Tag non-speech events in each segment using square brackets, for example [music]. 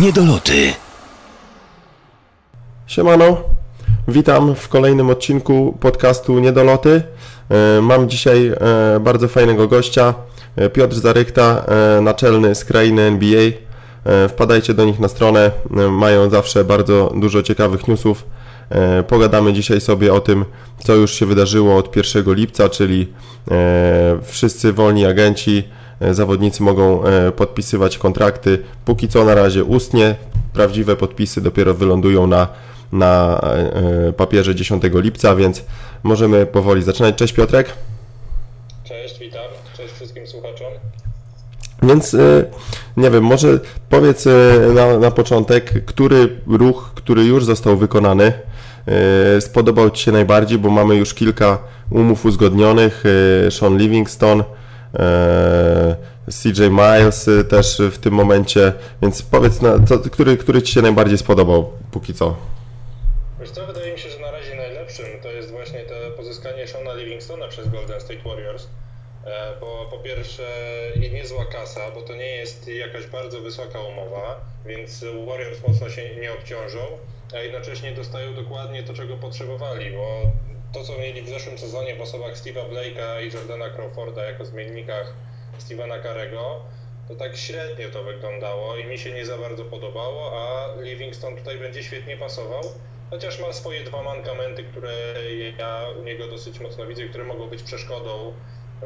Niedoloty. Siemano, witam w kolejnym odcinku podcastu Niedoloty. E, Mam dzisiaj e, bardzo fajnego gościa, e, Piotr Zarychta, naczelny z krainy NBA. Wpadajcie do nich na stronę, mają zawsze bardzo dużo ciekawych newsów. Pogadamy dzisiaj sobie o tym, co już się wydarzyło od 1 lipca, czyli wszyscy wolni agenci, zawodnicy mogą e, podpisywać kontrakty. Póki co na razie ustnie, prawdziwe podpisy dopiero wylądują na, na e, papierze 10 lipca, więc możemy powoli zaczynać. Cześć Piotrek. Cześć, witam. Cześć wszystkim słuchaczom. Więc e, nie wiem, może powiedz e, na, na początek, który ruch, który już został wykonany, e, spodobał Ci się najbardziej, bo mamy już kilka umów uzgodnionych, e, Sean Livingston, e, CJ Miles e, też w tym momencie, więc powiedz, na, który, który Ci się najbardziej spodobał póki co? Wiesz co, wydaje mi się, że na razie najlepszym to jest właśnie to pozyskanie Shona Livingstona przez Golden State Warriors, e, bo po pierwsze niezła kasa, bo to nie jest jakaś bardzo wysoka umowa, więc Warriors mocno się nie obciążą, a jednocześnie dostają dokładnie to, czego potrzebowali, bo to, co mieli w zeszłym sezonie w osobach Steve'a Blake'a i Jordana Crawforda jako zmiennikach Stevena Carego, to tak średnio to wyglądało i mi się nie za bardzo podobało, a Livingston tutaj będzie świetnie pasował, chociaż ma swoje dwa mankamenty, które ja u niego dosyć mocno widzę, które mogą być przeszkodą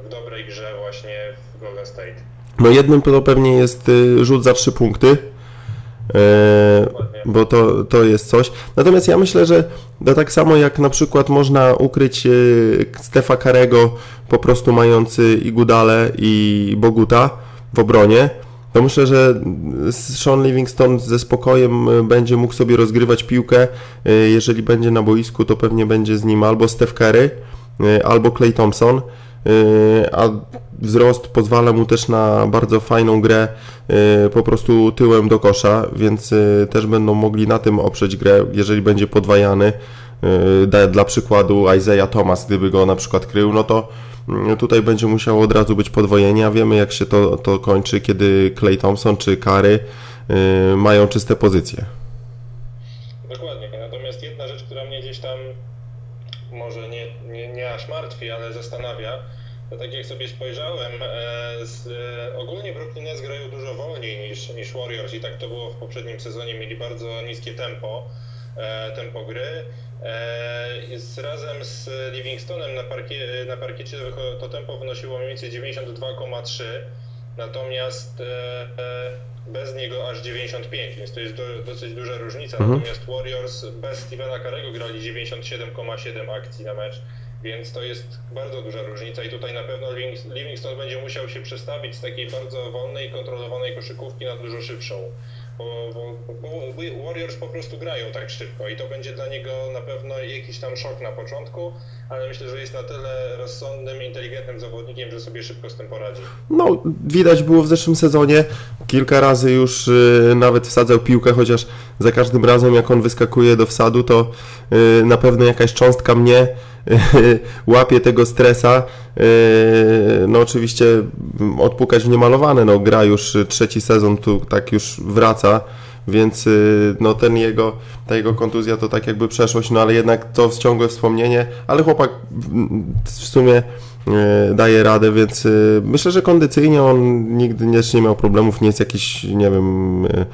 w dobrej grze właśnie w Golden State. No jednym to pewnie jest y, rzut za trzy punkty, bo to, to jest coś. Natomiast ja myślę, że to tak samo jak na przykład można ukryć y, Stefa Karego po prostu mający i Gudale i Boguta w obronie, to myślę, że Sean Livingston ze spokojem y, będzie mógł sobie rozgrywać piłkę. Jeżeli będzie na boisku, to pewnie będzie z nim albo Steph Curry, albo Clay Thompson. Y, A wzrost pozwala mu też na bardzo fajną grę y, po prostu tyłem do kosza, więc y, też będą mogli na tym oprzeć grę, jeżeli będzie podwajany. Dla przykładu Isaiah Thomas, gdyby go na przykład krył, no to mm, tutaj będzie musiało od razu być podwojenie, a wiemy jak się to, to kończy, kiedy Clay Thompson czy Curry y, mają czyste pozycje. Dokładnie, natomiast jedna rzecz, która mnie gdzieś tam nie, aż martwi, ale zastanawia, to tak jak sobie spojrzałem, e, z, e, ogólnie Brooklyn Nets grają dużo wolniej niż, niż Warriors i tak to było w poprzednim sezonie, mieli bardzo niskie tempo, e, tempo gry. Z, razem z Livingstonem na, parkie, na parkiecie to tempo wynosiło mniej więcej 92,3, natomiast bez niego aż 95, więc to jest do, dosyć duża różnica. Natomiast Warriors bez Stevena Carego grali 97,7 akcji na mecz, więc to jest bardzo duża różnica i tutaj na pewno Living- Livingston będzie musiał się przestawić z takiej bardzo wolnej, kontrolowanej koszykówki na dużo szybszą. Bo, bo, bo Warriors po prostu grają tak szybko i to będzie dla niego na pewno jakiś tam szok na początku, ale myślę, że jest na tyle rozsądnym, inteligentnym zawodnikiem, że sobie szybko z tym poradzi. No, widać było w zeszłym sezonie. Kilka razy już y, nawet wsadzał piłkę, chociaż za każdym razem, jak on wyskakuje do wsadu, to y, na pewno jakaś cząstka mnie [laughs] łapie tego stresa. Y, no, oczywiście odpukać w niemalowane. No, gra już y, trzeci sezon, tu tak już wraca. Więc y, no ten jego, ta jego kontuzja to tak jakby przeszłość, no ale jednak to ciągłe wspomnienie, ale chłopak w sumie e, daje radę, więc e, myślę, że kondycyjnie on nigdy nie, nie miał problemów, nie jest jakiś, nie wiem, e,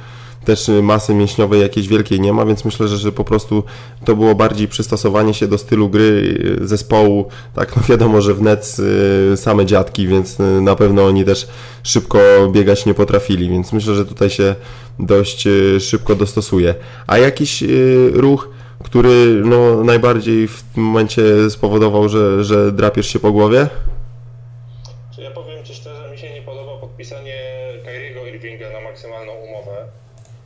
też masy mięśniowej jakiejś wielkiej nie ma, więc myślę, że, że po prostu to było bardziej przystosowanie się do stylu gry e, zespołu. Tak, no wiadomo, że w Nets e, same dziadki, więc e, na pewno oni też szybko biegać nie potrafili, więc myślę, że tutaj się dość szybko dostosuje. A jakiś ruch, który no, najbardziej w tym momencie spowodował, że, że drapiesz się po głowie? Czy ja powiem Ci szczerze, mi się nie podoba podpisanie Kyriego Irvinga na maksymalną umowę.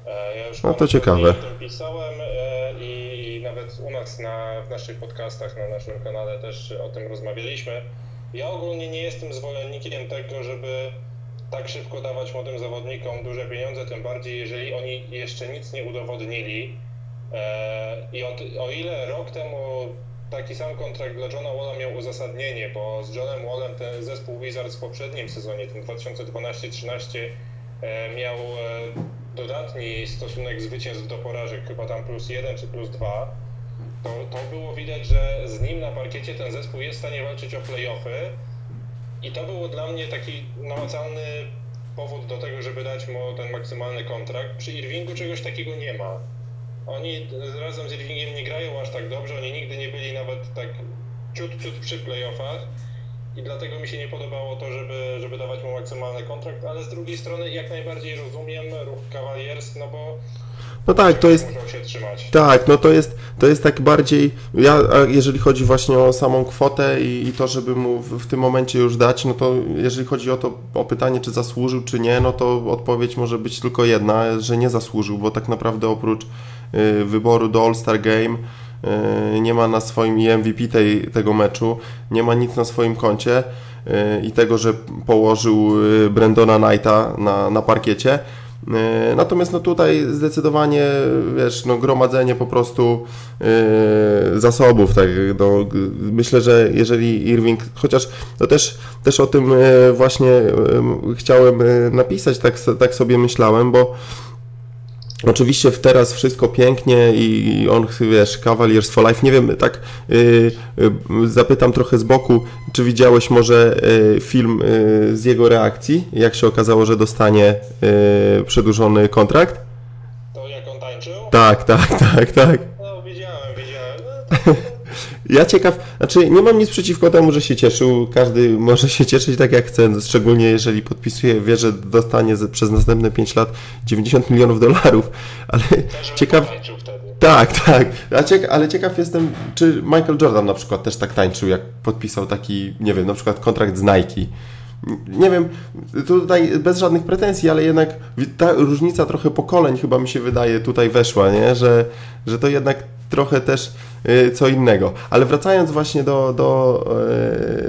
E, Ja już No to ciekawe. rok o tym pisałem e, i nawet u nas na, w naszych podcastach, na naszym kanale też o tym rozmawialiśmy. Ja ogólnie nie jestem zwolennikiem tego, żeby tak szybko dawać młodym zawodnikom duże pieniądze, tym bardziej jeżeli oni jeszcze nic nie udowodnili. E, I od, o ile rok temu taki sam kontrakt dla Johna Walla miał uzasadnienie, bo z Johnem Wallem ten zespół Wizards w poprzednim sezonie, tym 2012-13, e, miał dodatni stosunek zwycięstw do porażek, chyba tam plus jeden czy plus dwa, to, to było widać, że z nim na parkiecie ten zespół jest w stanie walczyć o playoffy i to było dla mnie taki namacalny powód do tego, żeby dać mu ten maksymalny kontrakt. Przy Irvingu czegoś takiego nie ma. Oni razem z Irvingiem nie grają aż tak dobrze, oni nigdy nie byli nawet tak ciut, ciut przy playoffach i dlatego mi się nie podobało to, żeby, żeby dawać mu maksymalny kontrakt, ale z drugiej strony jak najbardziej rozumiem ruch Cavaliers, no bo no tak, to jest. Tak, no to jest, to jest tak bardziej. Ja, jeżeli chodzi właśnie o samą kwotę i, i, to, żeby mu w, w, tym momencie już dać, no to jeżeli chodzi o to o pytanie, czy zasłużył, czy nie, no to odpowiedź może być tylko jedna, że nie zasłużył, bo tak naprawdę oprócz y, wyboru do All-Star Game nie ma na swoim i MVP tej, tego meczu, nie ma nic na swoim koncie y, i tego, że położył Brendona Knighta na, na parkiecie. E, natomiast no tutaj zdecydowanie, wiesz, no gromadzenie po prostu yy, zasobów, tak, no, myślę, że jeżeli Irving, chociaż to też, też o tym e, właśnie chciałem napisać, tak, tak sobie myślałem, bo Oczywiście teraz wszystko pięknie i on, wiesz, Cavaliers for Life. Nie wiem, tak yy, yy, zapytam trochę z boku, czy widziałeś może yy, film y, z jego reakcji, jak się okazało, że dostanie y, przedłużony kontrakt? To jak on tańczył? Tak, tak, tak, tak. No, widziałem, widziałem. No, [laughs] Ja ciekaw, znaczy nie mam nic przeciwko temu, że się cieszył. Każdy może się cieszyć tak jak chce, szczególnie jeżeli podpisuje, wie, że dostanie przez następne 5 lat 90 milionów dolarów, ale ciekaw. Tak, tak. Ale ciekaw jestem, czy Michael Jordan na przykład też tak tańczył, jak podpisał taki, nie wiem, na przykład kontrakt z Nike. Nie wiem, tutaj bez żadnych pretensji, ale jednak ta różnica trochę pokoleń chyba mi się wydaje tutaj weszła, nie? Że, że to jednak trochę też co innego. Ale wracając właśnie do, do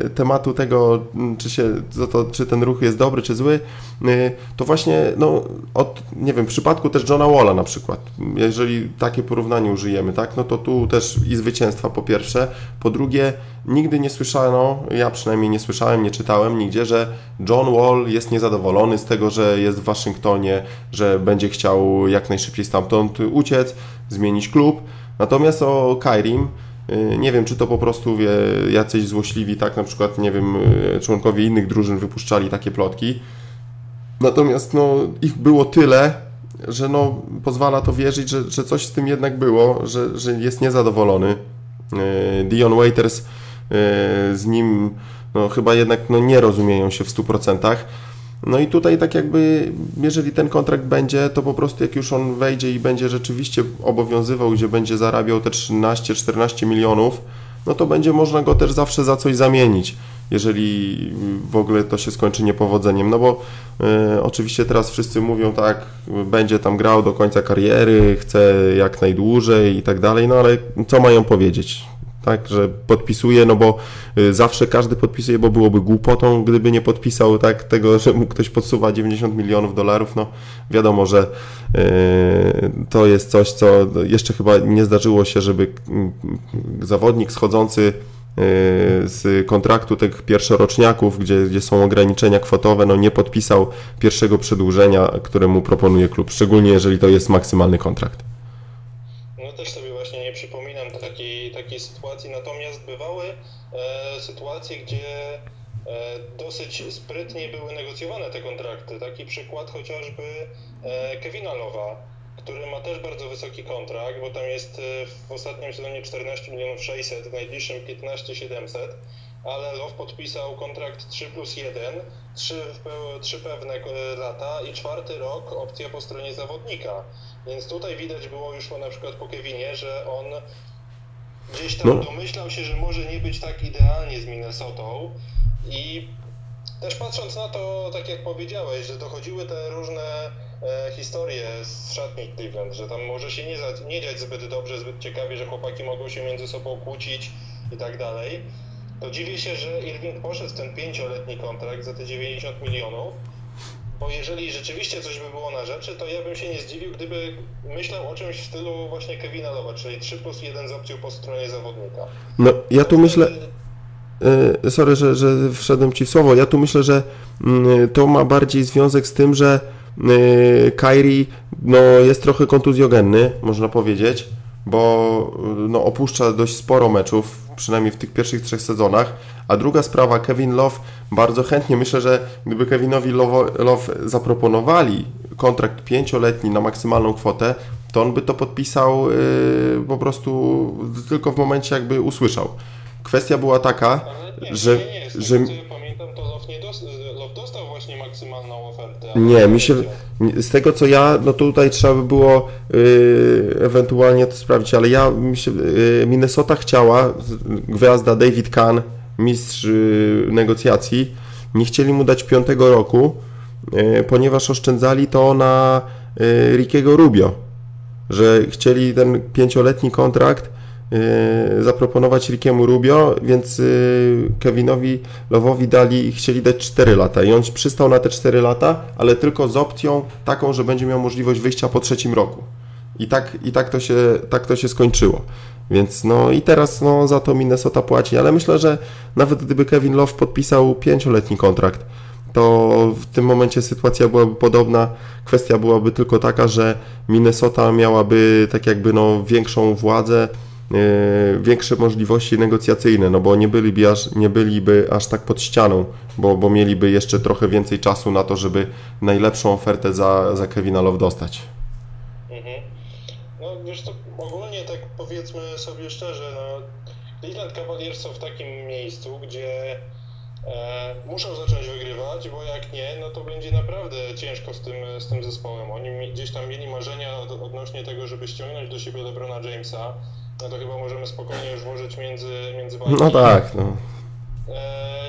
e, tematu tego, czy, się, to, czy ten ruch jest dobry, czy zły, y, to właśnie no, od, nie wiem, w przypadku też Johna Walla na przykład, jeżeli takie porównanie użyjemy, tak, no to tu też i zwycięstwa po pierwsze, po drugie, nigdy nie słyszano, ja przynajmniej nie słyszałem, nie czytałem nigdzie, że John Wall jest niezadowolony z tego, że jest w Waszyngtonie, że będzie chciał jak najszybciej stamtąd uciec, zmienić klub, Natomiast o Kairim y, nie wiem, czy to po prostu wie, jacyś złośliwi, tak na przykład, nie wiem, y, członkowie innych drużyn wypuszczali takie plotki. Natomiast no, ich było tyle, że no, pozwala to wierzyć, że, że coś z tym jednak było, że, że jest niezadowolony. Y, Dion Waiters z nim no, chyba jednak no, nie rozumieją się w 100%. No i tutaj tak jakby, jeżeli ten kontrakt będzie, to po prostu jak już on wejdzie i będzie rzeczywiście obowiązywał, gdzie będzie zarabiał te 13-14 milionów, no to będzie można go też zawsze za coś zamienić, jeżeli w ogóle to się skończy niepowodzeniem. No bo y, oczywiście teraz wszyscy mówią tak, będzie tam grał do końca kariery, chce jak najdłużej i tak dalej, no ale co mają powiedzieć? Tak, że podpisuje, no bo y, zawsze każdy podpisuje, bo byłoby głupotą, gdyby nie podpisał tak tego, że mu ktoś podsuwa 90 milionów dolarów, no wiadomo, że yy, to jest coś, co jeszcze chyba nie zdarzyło się, żeby mm, zawodnik schodzący y, z kontraktu tych pierwszoroczniaków, gdzie, gdzie są ograniczenia kwotowe, no nie podpisał pierwszego przedłużenia, które mu proponuje klub, szczególnie jeżeli to jest maksymalny kontrakt. No też sobie takiej, sytuacji, natomiast bywały e, sytuacje, gdzie e, dosyć sprytnie były negocjowane te kontrakty. Taki przykład chociażby e, Kevina Lowa, który ma też bardzo wysoki kontrakt, bo tam jest w ostatnim sezonie 14 milionów 600, w najbliższym 15 700 ale Love podpisał kontrakt 3 plus 1, 3, 3 pewne lata i czwarty rok opcja po stronie zawodnika. Więc tutaj widać było już na przykład po Kevinie, że on gdzieś tam no. domyślał się, że może nie być tak idealnie z Minnesotą i też patrząc na to, tak jak powiedziałeś, że dochodziły te różne e, historie z szatni Cleveland, że tam może się nie, nie dziać zbyt dobrze, zbyt ciekawie, że chłopaki mogą się między sobą kłócić i tak dalej, to dziwię się, że Irving poszedł ten pięcioletni kontrakt za te 90 milionów, bo jeżeli rzeczywiście coś by było na rzeczy, to ja bym się nie zdziwił, gdyby myślał o czymś w stylu właśnie Kevina Lowa, czyli 3 plus 1 z opcją po stronie zawodnika. No, ja tu myślę... E, sorry, że, że wszedłem Ci w słowo. Ja tu myślę, że mm, to ma bardziej związek z tym, że yy, Kairi no, jest trochę kontuzjogenny, można powiedzieć, bo no, opuszcza dość sporo meczów, przynajmniej w tych pierwszych trzech sezonach. A druga sprawa, Kevin Love bardzo chętnie, myślę, że gdyby Kevinowi Love, Love zaproponowali kontrakt pięcioletni na maksymalną kwotę, to on by to podpisał yy, po prostu tylko w momencie, jakby usłyszał. Kwestia była taka, nie, że. Nie, nie, że tego, co ja pamiętam, to Love, nie dos- Love dostał właśnie maksymalną ofertę. nie, mi się. Z tego co ja, no tutaj trzeba by było yy, ewentualnie to sprawdzić, ale ja, mi się, yy, Minnesota chciała, gwiazda David Kahn, mistrz yy, negocjacji, nie chcieli mu dać piątego roku, yy, ponieważ oszczędzali to na yy, Rickiego Rubio, że chcieli ten pięcioletni kontrakt zaproponować Rickiemu Rubio, więc Kevinowi Lowowi dali, chcieli dać 4 lata i on przystał na te 4 lata, ale tylko z opcją taką, że będzie miał możliwość wyjścia po trzecim roku. I tak, i tak, to, się, tak to się skończyło. Więc no i teraz no, za to Minnesota płaci, ale myślę, że nawet gdyby Kevin Love podpisał pięcioletni kontrakt, to w tym momencie sytuacja byłaby podobna. Kwestia byłaby tylko taka, że Minnesota miałaby tak jakby no, większą władzę, yy, większe możliwości negocjacyjne, no bo nie byliby aż, nie byliby aż tak pod ścianą, bo, bo mieliby jeszcze trochę więcej czasu na to, żeby najlepszą ofertę za, za Kevina Love dostać. Mhm. No wiesz tak powiedzmy sobie szczerze, no Cleveland Cavaliers są w takim miejscu, gdzie e, muszą zacząć wygrywać, bo jak nie, no to będzie naprawdę ciężko z tym, z tym zespołem. Oni gdzieś tam mieli marzenia od, odnośnie tego, żeby ściągnąć do siebie LeBrona Jamesa, no to chyba możemy spokojnie już włożyć między, między bajki. No tak, no. E,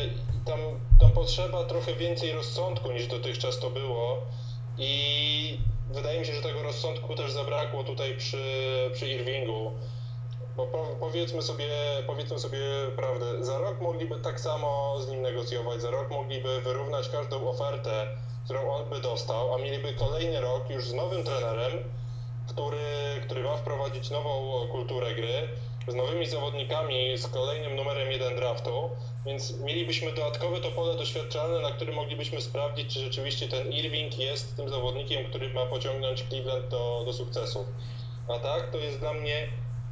tam, tam potrzeba trochę więcej rozsądku niż dotychczas to było i wydaje mi się, że tego rozsądku też zabrakło tutaj przy, przy Irvingu. Bo po, powiedzmy, sobie, powiedzmy sobie prawdę, za rok mogliby tak samo z nim negocjować, za rok mogliby wyrównać każdą ofertę, którą on by dostał, a mieliby kolejny rok już z nowym trenerem, który, który ma wprowadzić nową kulturę gry, z nowymi zawodnikami, z kolejnym numerem jeden draftu, więc mielibyśmy dodatkowe to pole doświadczalne, na którym moglibyśmy sprawdzić, czy rzeczywiście ten Irving jest tym zawodnikiem, który ma pociągnąć Cleveland do, do sukcesu. A tak, to jest dla mnie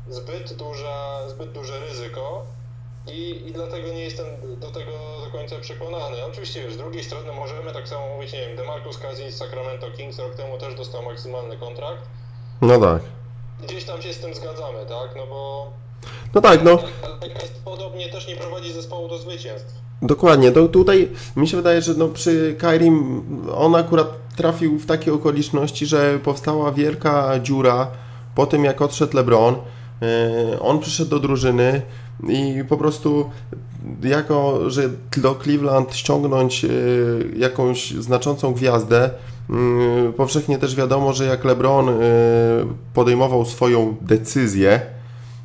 zbyt, duża, zbyt duże ryzyko i, i dlatego nie jestem do tego do końca przekonany. Oczywiście, z drugiej strony możemy tak samo mówić, nie wiem, DeMarcus Cousins z Sacramento Kings rok temu też dostał maksymalny kontrakt. No tak. Gdzieś tam się z tym zgadzamy, tak? No bo No tak, no. podobnie też nie prowadzi zespołu do zwycięstw. Dokładnie, to tutaj mi się wydaje, że no przy Kairim on akurat trafił w takie okoliczności, że powstała wielka dziura po tym jak odszedł LeBron. Yy, On przyszedł do drużyny i po prostu jako, że do Cleveland ściągnąć yy, jakąś znaczącą gwiazdę, powszechnie też wiadomo, że jak LeBron yy, podejmował swoją decyzję,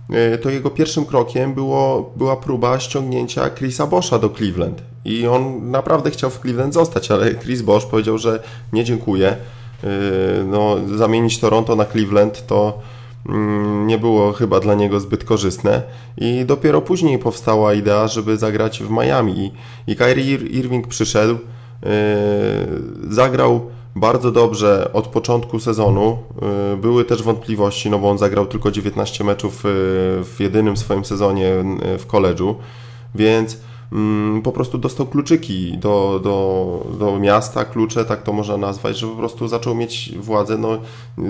E, to jego pierwszym krokiem było, była próba ściągnięcia Chrisa Boscha do Cleveland. I on naprawdę chciał w Cleveland zostać, ale Chris Bosch powiedział, że nie dziękuję. E, No, zamienić Toronto na Cleveland to mm, nie było chyba dla niego zbyt korzystne. I dopiero później powstała idea, żeby zagrać w Miami. I, Kyrie Ir- Irving przyszedł, e, zagrał bardzo dobrze od początku sezonu. Y, Były też wątpliwości, no bo on zagrał tylko 19 meczów y, w jedynym swoim sezonie y, w koledżu, więc po prostu dostał kluczyki do, do, do miasta, klucze, tak to można nazwać, że po prostu zaczął mieć władzę, no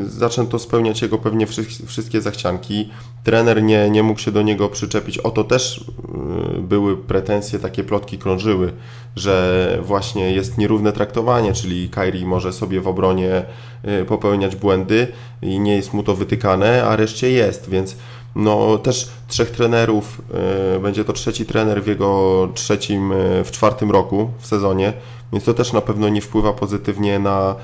zaczęto spełniać jego pewnie wszy- wszystkie zachcianki. Trener nie, nie mógł się do niego przyczepić. O to też y, były pretensje, takie plotki krążyły, że właśnie jest nierówne traktowanie, czyli Kairi może sobie w obronie y, popełniać błędy i nie jest mu to wytykane, a reszcie jest, więc no też trzech trenerów, y, będzie to trzeci trener w jego trzecim, y, w czwartym roku w sezonie, więc to też na pewno nie wpływa pozytywnie na,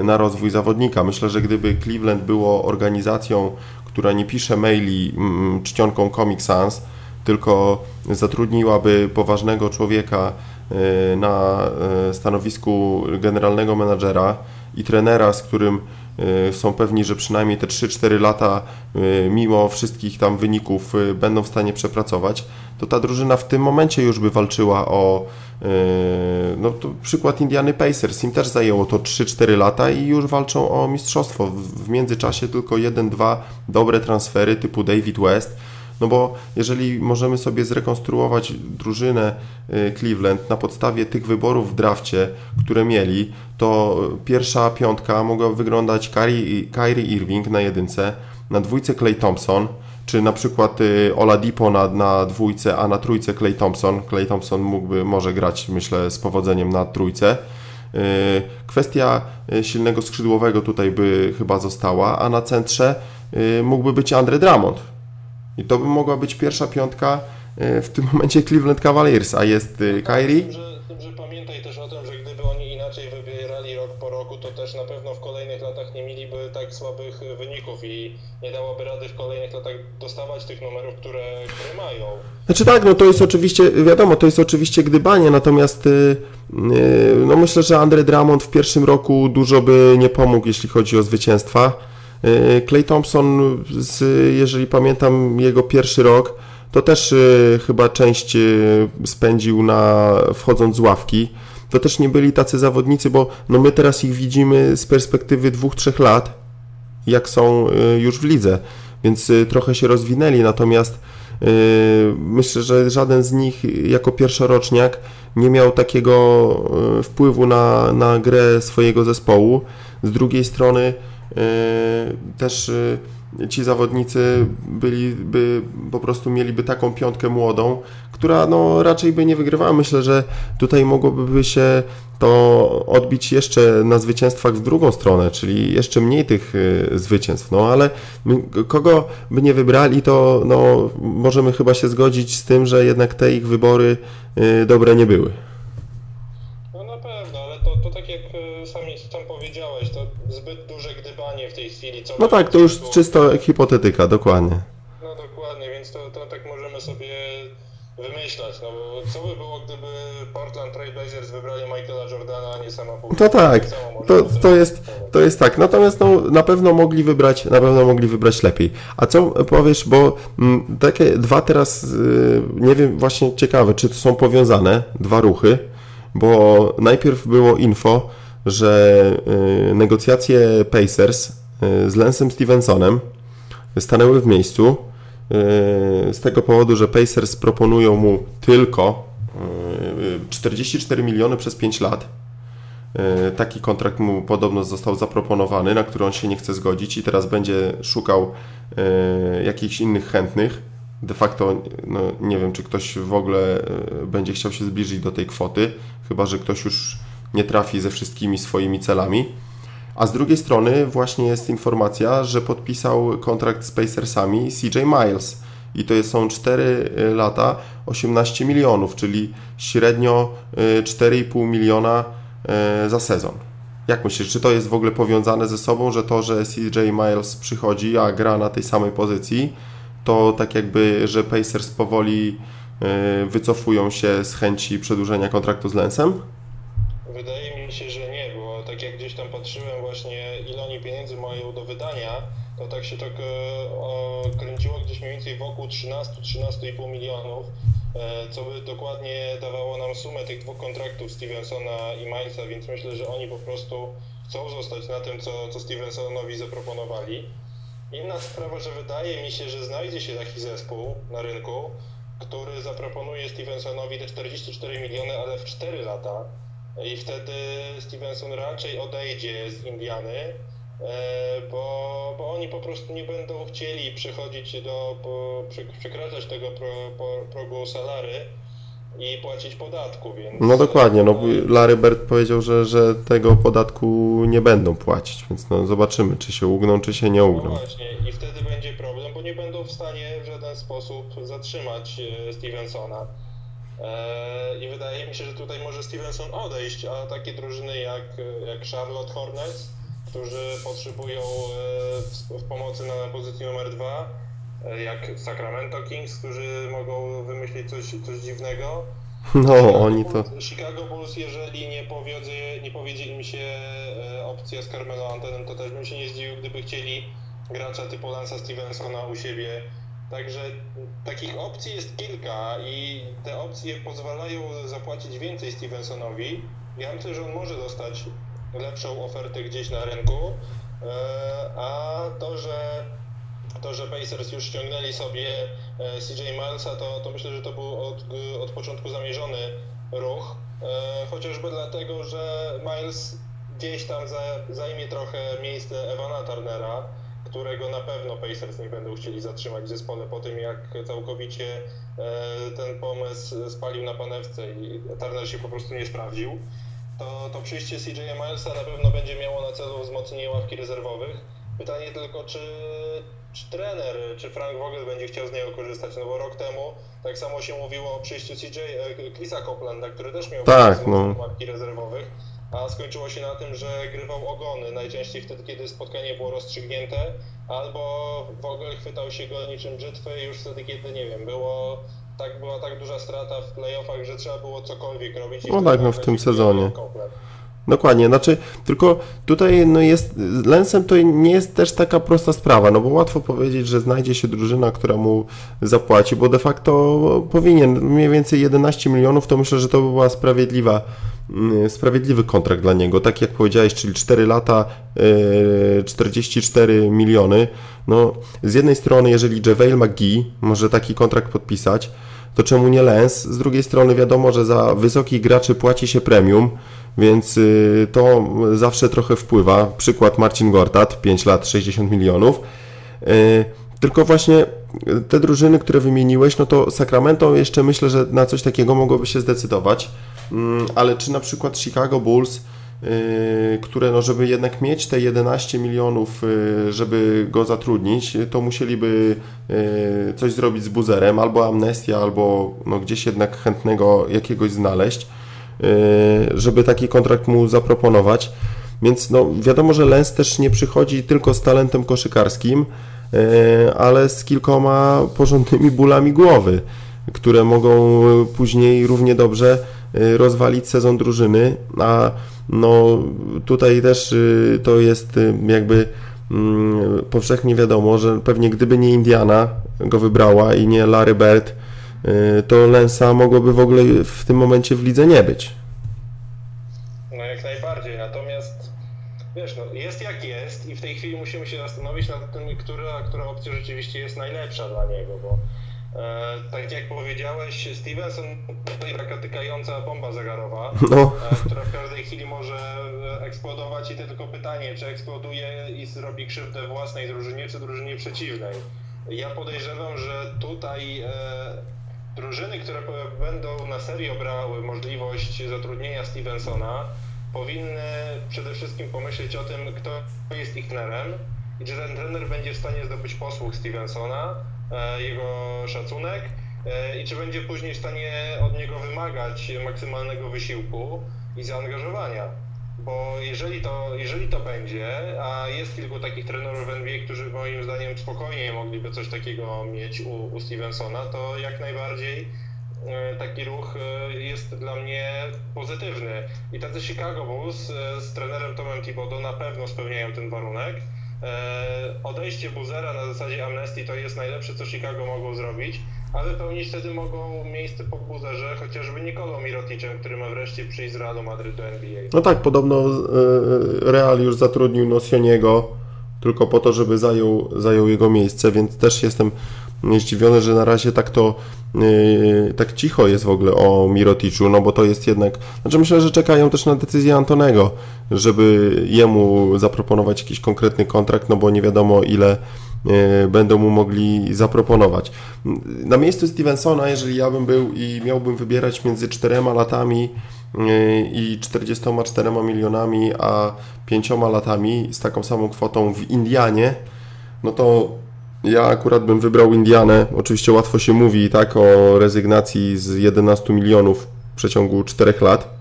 y, na rozwój zawodnika. Myślę, że gdyby Cleveland było organizacją, która nie pisze maili mm, czcionką Comic Sans, tylko zatrudniłaby poważnego człowieka na stanowisku generalnego menadżera i trenera, z którym są pewni, że przynajmniej te 3-4 lata, y, mimo wszystkich tam wyników, y, będą w stanie przepracować, to ta drużyna w tym momencie już by walczyła o no to przykład Indiany Pacers, im też zajęło to 3-4 lata i już walczą o mistrzostwo. W międzyczasie tylko jeden, dwa dobre transfery typu David West. No bo jeżeli możemy sobie zrekonstruować drużynę y, Cleveland na podstawie tych wyborów w drafcie, które mieli, to pierwsza piątka mogła wyglądać Kyrie Irving na jedynce, na dwójce Clay Thompson, czy na przykład y, Oladipo na, na dwójce, a na trójce Clay Thompson. Clay Thompson mógłby, może grać, myślę, z powodzeniem na trójce. Y, kwestia y, silnego skrzydłowego tutaj by chyba została, a na centrze mógłby być Andre Drummond. I to by mogła być pierwsza piątka w tym momencie Cleveland Cavaliers, a jest Kyrie. Tym, że, tym, że pamiętaj też o tym, że gdyby oni inaczej wybierali rok po roku, to też na pewno w kolejnych latach nie mieliby tak słabych wyników i nie dałoby rady w kolejnych latach dostawać tych numerów, które, które mają. Znaczy tak, no to jest oczywiście, wiadomo, to jest oczywiście gdybanie, natomiast yy, no myślę, że Andre Drummond w pierwszym roku dużo by nie pomógł, jeśli chodzi o zwycięstwa. Clay Thompson, z, jeżeli pamiętam jego pierwszy rok, to też yy, chyba część spędził na wchodząc z ławki. To też nie byli tacy zawodnicy, bo no my teraz ich widzimy z perspektywy dwóch, trzech lat jak są już w lidze, więc trochę się rozwinęli, natomiast myślę, że żaden z nich jako pierwszoroczniak nie miał takiego wpływu na, na grę swojego zespołu. Z drugiej strony też ci zawodnicy byliby, po prostu mieliby taką piątkę młodą, która no, raczej by nie wygrywała. Myślę, że tutaj mogłoby się to odbić jeszcze na zwycięstwach w drugą stronę, czyli jeszcze mniej tych y, zwycięstw. No ale kogo by nie wybrali, to no, możemy chyba się zgodzić z tym, że jednak te ich wybory dobre nie były. Zbyt duże gdybanie w tej chwili. Co no tak, to już czysto hipotetyka, dokładnie. No dokładnie, więc to, to tak możemy sobie wymyślać, no bo co by było, gdyby Portland Trail Blazers wybrali Michaela Jordana, a nie sama To tak, to, to, jest, to jest tak, natomiast no, na pewno mogli wybrać, na pewno mogli wybrać lepiej. A co powiesz, bo m, mm, takie dwa teraz, y, nie wiem, właśnie ciekawe, czy to są powiązane, dwa ruchy, bo najpierw było info, że y, negocjacje Pacers y, z Lensem Stevensonem stanęły w miejscu, y, z tego powodu, że Pacers proponują mu tylko 44 miliony przez 5 lat. Taki kontrakt mu podobno został zaproponowany, na który on się nie chce zgodzić i teraz będzie szukał jakichś innych chętnych. De facto no, nie wiem, czy ktoś w ogóle będzie chciał się zbliżyć do tej kwoty, chyba że ktoś już nie trafi ze wszystkimi swoimi celami. A z drugiej strony właśnie jest informacja, że podpisał kontrakt z Pacersami CJ Miles. I to są 4 lata, 18 milionów, czyli średnio 4,5 y, miliona y, za sezon. Jak myślisz, czy to jest w ogóle powiązane ze sobą, że to, że CJ Miles przychodzi, a gra na tej samej pozycji, to tak jakby, że Pacers powoli y, wycofują się z chęci przedłużenia kontraktu z Lensem? Wydaje mi się, że nie, bo tak jak gdzieś tam patrzyłem właśnie ile oni pieniędzy mają do wydania, to tak się tak e, kręciło gdzieś mniej więcej wokół 13-13,5 milionów, e, co by dokładnie dawało nam sumę tych dwóch kontraktów Stevensona i Milesa, więc myślę, że oni po prostu chcą zostać na tym, co, co Stevensonowi zaproponowali. Inna sprawa, że wydaje mi się, że znajdzie się taki zespół na rynku, który zaproponuje Stevensonowi te 44 miliony, ale w 4 lata i wtedy Stevenson raczej odejdzie z Indiany, e, bo, bo oni po prostu nie będą chcieli przechodzić do, przekraczać tego pro, progu salary i płacić podatku, więc... No dokładnie, no Larry Bird powiedział, że, że tego podatku nie będą płacić, więc no zobaczymy, czy się ugną, czy się nie ugną. No właśnie, i wtedy będzie problem, bo nie będą w stanie w żaden sposób zatrzymać e, Stevensona. E, I wydaje mi się, że tutaj może Stevenson odejść, a takie drużyny jak, jak Charlotte Hornets, którzy potrzebują e, w pomocy na pozycji numer dwa, e, jak Sacramento Kings, którzy mogą wymyślić coś, coś dziwnego. [laughs] No, Chicago oni to. Chicago Bulls, jeżeli nie powiedzie, nie powiedzie im się opcja z Carmelo Antonem, to też bym się nie zdziwił, gdyby chcieli gracza typu Lansa Stevensona u siebie Także takich opcji jest kilka i te opcje pozwalają zapłacić więcej Stevensonowi. Ja myślę, że on może dostać lepszą ofertę gdzieś na rynku, e, a to, że to, że Pacers już ściągnęli sobie e, CJ Milesa, to, to myślę, że to był od, od początku zamierzony ruch, e, chociażby dlatego, że Miles gdzieś tam zajmie trochę miejsce Evana Turnera, którego na pewno Pacers nie będą chcieli zatrzymać w zespole po tym, jak całkowicie e, ten pomysł spalił na panewce i Turner się po prostu nie sprawdził. To, to przyjście CJ Milesa na pewno będzie miało na celu wzmocnienie ławki rezerwowych. Pytanie tylko, czy, czy trener, czy Frank Vogel będzie chciał z niego korzystać, no bo rok temu tak samo się mówiło o przyjściu CJ, e, Chrisa Coplanda, który też miał tak, no. ławki rezerwowych a skończyło się na tym, że grywał ogony, najczęściej wtedy, kiedy spotkanie było rozstrzygnięte, albo w ogóle chwytał się go niczym brzytwy już wtedy, kiedy, nie wiem, było tak, była tak duża strata w playoffach, że trzeba było cokolwiek robić. No tak, no w tym sezonie. Dokładnie, znaczy tylko tutaj no jest, Lensem to nie jest też taka prosta sprawa, no bo łatwo powiedzieć, że znajdzie się drużyna, która mu zapłaci, bo de facto powinien mniej więcej 11 milionów, to myślę, że to by była sprawiedliwa Mm, sprawiedliwy kontrakt dla niego, tak jak powiedziałeś, czyli 4 lata, 44 e, miliony. No, z jednej strony, jeżeli JaVale McGee może taki kontrakt podpisać, to czemu nie Lens? Z drugiej strony wiadomo, że za wysokich graczy płaci się premium, więc y, to zawsze trochę wpływa. Przykład Marcin Gortat, 5 lat, 60 milionów. E, tylko właśnie te drużyny, które wymieniłeś, no to Sacramento jeszcze myślę, że na coś takiego mogłoby się zdecydować. Mm, ale czy na przykład Chicago Bulls, y, które no, żeby jednak mieć te 11 milionów, y, żeby go zatrudnić, to musieliby y, coś zrobić z buzerem, albo amnestia, albo no, gdzieś jednak chętnego jakiegoś znaleźć, żeby taki kontrakt mu zaproponować. Więc no, wiadomo, że Lens też nie przychodzi tylko z talentem koszykarskim, ale z kilkoma porządnymi bólami głowy, które mogą później równie dobrze Y, rozwalić sezon drużyny, a no tutaj też y, to jest y, jakby mm, powszechnie wiadomo, że pewnie gdyby nie Indiana go wybrała i nie Larry Bird, to Lensa mogłoby w ogóle w tym momencie w lidze nie być. No jak najbardziej, natomiast wiesz, no, jest jak jest i w tej chwili musimy się zastanowić nad tym, która, która opcja rzeczywiście jest najlepsza dla niego, bo E, tak jak powiedziałeś, Stevenson to taka tykająca bomba zegarowa, [laughs] no. e, która w każdej chwili może eksplodować i to tylko pytanie, czy eksploduje i zrobi krzywdę własnej drużynie, czy drużynie przeciwnej. Ja podejrzewam, że tutaj e, drużyny, które będą na serio brały możliwość zatrudnienia Stevensona, powinny przede wszystkim pomyśleć o tym, kto jest ich trenerem i czy ten trener będzie w stanie zdobyć posłuch Stevensona, E, jego szacunek e, i czy będzie później w stanie od niego wymagać maksymalnego wysiłku i zaangażowania. Bo jeżeli to, jeżeli to będzie, a jest kilku takich trenerów w NBA, którzy moim zdaniem spokojnie mogliby coś takiego mieć u, u Stevensona, to jak najbardziej e, taki ruch jest dla mnie pozytywny. I tacy Chicago Bulls z trenerem Tomem Thibodeau na pewno spełniają ten warunek. E, odejście Buzera na zasadzie amnestii to jest najlepsze, co Chicago mogło zrobić, a wypełnić wtedy mogą miejsce po Buzerze chociażby Nikolą Miroticem, który ma wreszcie przyjść z Realu Madryt do NBA. No tak, podobno e, Real już zatrudnił Nosioniego tylko po to, żeby zajął, zajął jego miejsce, więc też jestem zdziwiony, że na razie tak to yy, tak cicho jest w ogóle o Miroticzu, no bo to jest jednak, znaczy myślę, że czekają też na decyzję Antonego, żeby jemu zaproponować jakiś konkretny kontrakt, no bo nie wiadomo ile yy, będą mu mogli zaproponować. Na miejscu Stevensona, jeżeli ja bym był i miałbym wybierać między czterema latami yy, i 44 milionami, a pięcioma latami z taką samą kwotą w Indianie, no to ja akurat bym wybrał Indianę. Oczywiście łatwo się mówi tak o rezygnacji z 11 milionów w przeciągu 4 lat.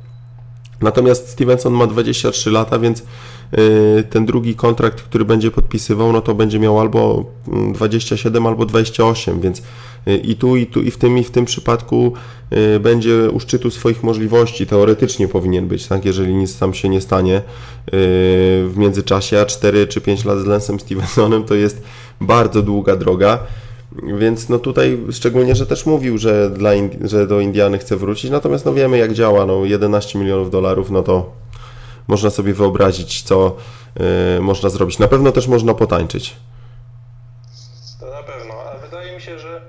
Natomiast Stevenson ma 23 lata, więc y, ten drugi kontrakt, który będzie podpisywał, no to będzie miał albo 27, mm, albo 28, więc y, i tu, i tu, i w tym, i w tym przypadku y, będzie u szczytu swoich możliwości. Teoretycznie powinien być, tak? Jeżeli nic tam się nie stanie w międzyczasie, a 4 czy 5 lat z Lensem Stevensonem to jest bardzo długa droga. Więc no tutaj szczególnie, że też mówił, że, dla że do Indiany chce wrócić, natomiast no wiemy jak działa, no 11 milionów dolarów, no to można sobie wyobrazić, co y, można zrobić. Na pewno też można potańczyć. To na pewno, ale wydaje mi się, że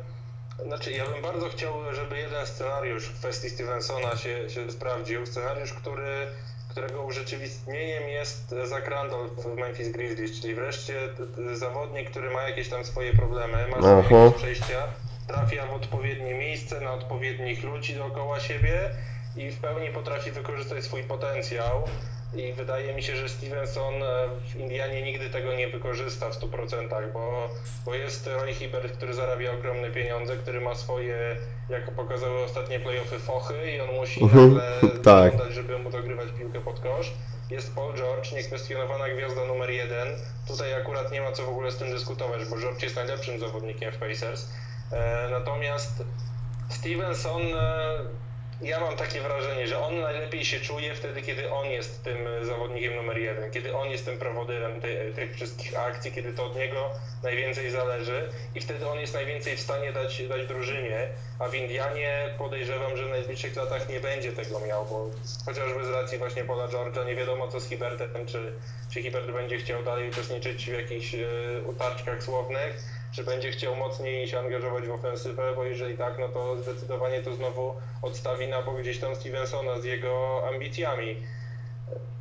znaczy ja bym bardzo chciał, żeby jeden scenariusz w kwestii Stevensona się, się sprawdził. Scenariusz, który, którego urzeczywistnieniem jest Zach Randolph w Memphis Grizzlies, czyli wreszcie zawodnik, który ma jakieś tam swoje problemy, ma swoje jakieś przejścia, trafia w odpowiednie miejsce, na odpowiednich ludzi dookoła siebie i w pełni potrafi wykorzystać swój potencjał. I wydaje mi się, że Stevenson e, w Indianie nigdy tego nie wykorzysta w 100%, bo, bo jest Roy Hibbert, który zarabia ogromne pieniądze, który ma swoje, jak pokazały ostatnie playoffy, fochy i on musi Mhm, nagle [laughs] tak. wyglądać, żeby mu dogrywać piłkę pod kosz. Jest Paul George, niekwestionowana gwiazda numer jeden. Tutaj akurat nie ma co w ogóle z tym dyskutować, bo George jest najlepszym zawodnikiem w Pacers. E, natomiast Stevenson, e, ja mam takie wrażenie, że on najlepiej się czuje wtedy, kiedy on jest tym zawodnikiem numer jeden, kiedy on jest tym prowodyrem ty, tych wszystkich akcji, kiedy to od niego najwięcej zależy i wtedy on jest najwięcej w stanie dać, dać drużynie, a w Indianie podejrzewam, że w najbliższych latach nie będzie tego miał, bo chociażby z racji właśnie Paula George'a nie wiadomo co z Hibertem, czy, czy Hibert będzie chciał dalej uczestniczyć w jakichś e, utarczkach słownych, czy będzie chciał mocniej się angażować w ofensywę, bo jeżeli tak, no to zdecydowanie to znowu odstawi na bok gdzieś tam Stevensona z jego ambicjami.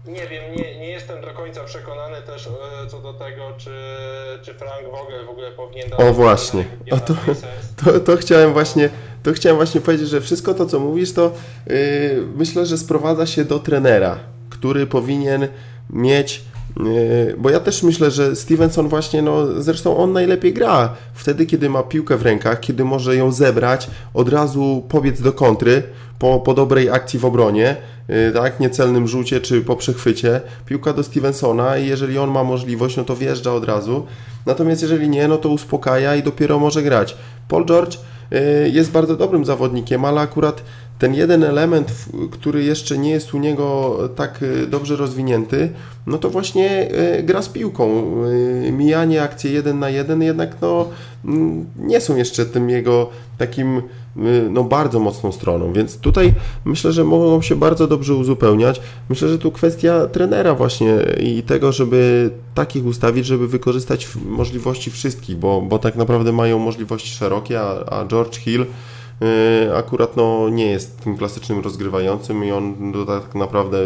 Nie wiem, nie, nie jestem do końca przekonany też e, co do tego, czy, czy Frank Vogel w ogóle powinien O właśnie, o to, to, to chciałem właśnie to chciałem właśnie powiedzieć, że wszystko to, co mówisz, to yy, myślę, że sprowadza się do trenera, który powinien mieć bo ja też myślę, że Stevenson właśnie, no zresztą on najlepiej gra wtedy, kiedy ma piłkę w rękach, kiedy może ją zebrać, od razu pobiec do kontry po, po dobrej akcji w obronie, yy, tak, niecelnym rzucie czy po przechwycie, piłka do Stevensona i jeżeli on ma możliwość, no to wjeżdża od razu, natomiast jeżeli nie, no to uspokaja i dopiero może grać. Paul George y, jest bardzo dobrym zawodnikiem, ale akurat ten jeden element, który jeszcze nie jest u niego tak y, dobrze rozwinięty, no to właśnie y, gra z piłką. Y, Mijanie akcje jeden na jeden jednak no, nie są jeszcze tym jego takim no, bardzo mocną stroną, więc tutaj myślę, że mogą się bardzo dobrze uzupełniać. Myślę, że tu kwestia trenera właśnie i tego, żeby takich ustawić, żeby wykorzystać możliwości wszystkich, bo, bo tak naprawdę mają możliwości szerokie, a, a George Hill akurat no, nie jest tym klasycznym rozgrywającym i on tak naprawdę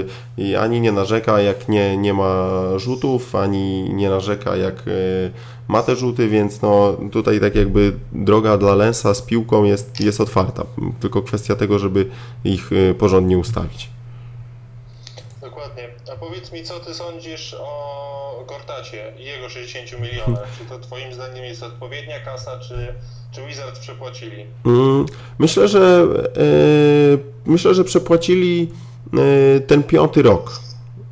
ani nie narzeka, jak nie, nie ma rzutów, ani nie narzeka, jak y, ma te rzuty, więc no, tutaj tak jakby droga dla Lensa z piłką jest, jest otwarta. Tylko kwestia tego, żeby ich y, porządnie ustawić. A powiedz mi, co ty sądzisz o Gortacie i jego 60 milionach? Czy to twoim zdaniem jest odpowiednia kasa, czy, czy Wizards przepłacili? Mm, Myślę, że e, myślę, że przepłacili e, ten piąty rok.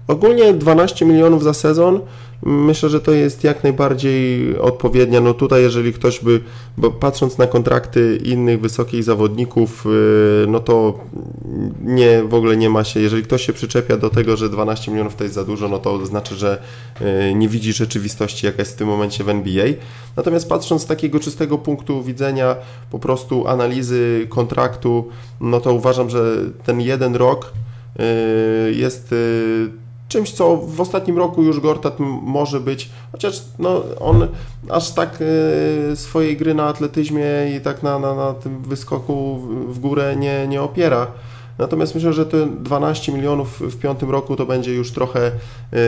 Ogólnie 12 milionów za sezon. Myślę, że to jest jak najbardziej odpowiednia. No tutaj, jeżeli ktoś by, bo patrząc na kontrakty innych wysokich zawodników, e, no to nie, w ogóle nie ma się, jeżeli ktoś się przyczepia do tego, że 12 milionów to jest za dużo, no to znaczy, że e, nie widzi rzeczywistości, jaka jest w tym momencie w NBA. Natomiast patrząc z takiego czystego punktu widzenia po prostu analizy kontraktu, no to uważam, że ten jeden rok y, jest y, czymś, co w ostatnim roku już Gortat może być, chociaż no, on aż tak y, swojej gry na atletyzmie i tak na, na, na tym wyskoku w górę nie, nie opiera. Natomiast myślę, że te 12 milionów w piątym roku to będzie już trochę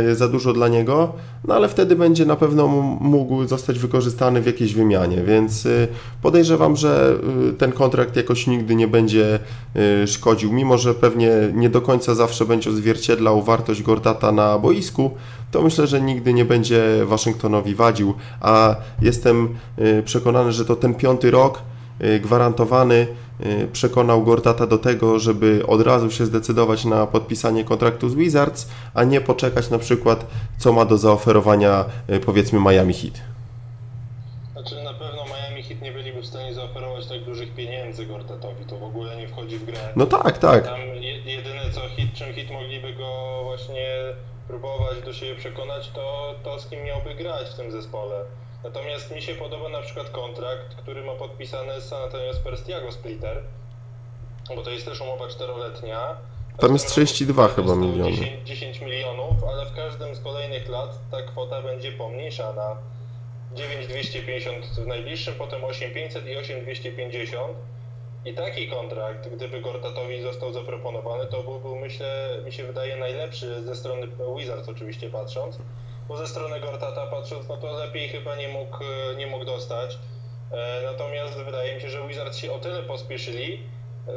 y, za dużo dla niego, no ale wtedy będzie na pewno mógł zostać wykorzystany w jakiejś wymianie, więc y, podejrzewam, że y, ten kontrakt jakoś nigdy nie będzie szkodził, mimo że pewnie nie do końca zawsze będzie odzwierciedlał wartość Gordata na boisku, to myślę, że nigdy nie będzie Waszyngtonowi wadził, a jestem przekonany, że to ten piąty rok gwarantowany y, przekonał Gortata do tego, żeby od razu się zdecydować na podpisanie kontraktu z Wizards, a nie poczekać na przykład, co ma do zaoferowania y, powiedzmy Miami Heat. Znaczy na pewno Miami Heat nie byliby w stanie zaoferować tak dużych pieniędzy Gortatowi, to w ogóle nie wchodzi w grę. No tak, tak. Tam je- jedyne co hit, czym hit mogliby go właśnie próbować do siebie przekonać, to to z kim miałby grać w tym zespole. Natomiast mi się podoba na przykład kontrakt, który ma podpisany z San Antonio Spurs Tiago Splitter, bo to jest też umowa czteroletnia. Tam jest 32 chyba miliony. 10, 10 milionów, ale w każdym z kolejnych lat ta kwota będzie pomniejszana. 9250 w najbliższym, potem 8500 i 8250. I taki kontrakt, gdyby Gortatowi został zaproponowany, to byłby, myślę, mi się wydaje, najlepszy ze strony Wizards oczywiście patrząc. Bo ze strony Gortata patrząc, no to lepiej chyba nie mógł, nie mógł dostać. E, Natomiast wydaje mi się, że Wizards się o tyle pospieszyli,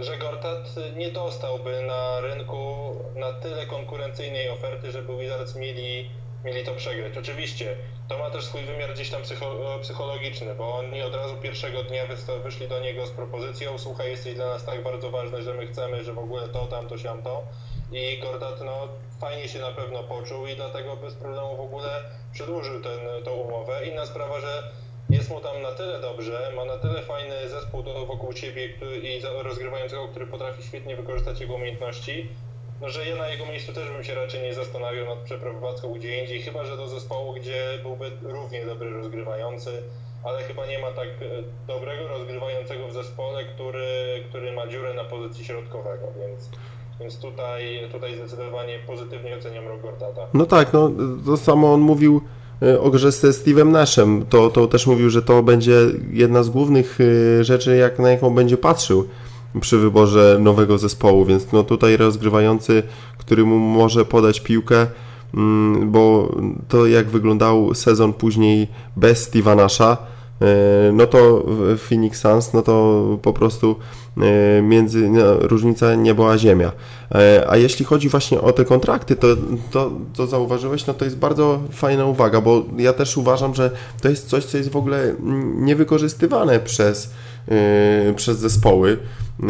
że Gortat nie dostałby na rynku na tyle konkurencyjnej oferty, żeby Wizards mieli, mieli to przegrać. Oczywiście to ma też swój wymiar gdzieś tam psycho, psychologiczny, bo oni od razu pierwszego dnia wyszli do niego z propozycją słuchaj, jesteś dla nas tak bardzo ważny, że my chcemy, że w ogóle to, tamto, siamto i Gortat no, fajnie się na pewno poczuł i dlatego bez problemu w ogóle przedłużył tą umowę. Inna sprawa, że jest mu tam na tyle dobrze, ma na tyle fajny zespół wokół który, i rozgrywającego, który potrafi świetnie wykorzystać jego umiejętności, no, że ja na jego miejscu też bym się raczej nie zastanawiał nad przeprowadzką gdzie indziej, chyba że do zespołu, gdzie byłby równie dobry rozgrywający, ale chyba nie ma tak e, dobrego rozgrywającego w zespole, który, który ma dziurę na pozycji środkowego, więc, więc tutaj, tutaj zdecydowanie pozytywnie oceniam rok Gortata. No tak, no to samo on mówił e, o grze ze Steve'em Nashem. To, to też mówił, że to będzie jedna z głównych e, rzeczy, jak, na jaką będzie patrzył przy wyborze nowego zespołu, więc no tutaj rozgrywający, który mu może podać piłkę, mm, bo to jak wyglądał sezon później bez Steve'a Nasha, e, no to Phoenix Suns, no to po prostu e, między, no, różnica niebo a ziemia. E, A jeśli chodzi właśnie o te kontrakty, to, to, zauważyłeś, no to jest bardzo fajna uwaga, bo ja też uważam, że to jest coś, co jest w ogóle niewykorzystywane przez, przez zespoły,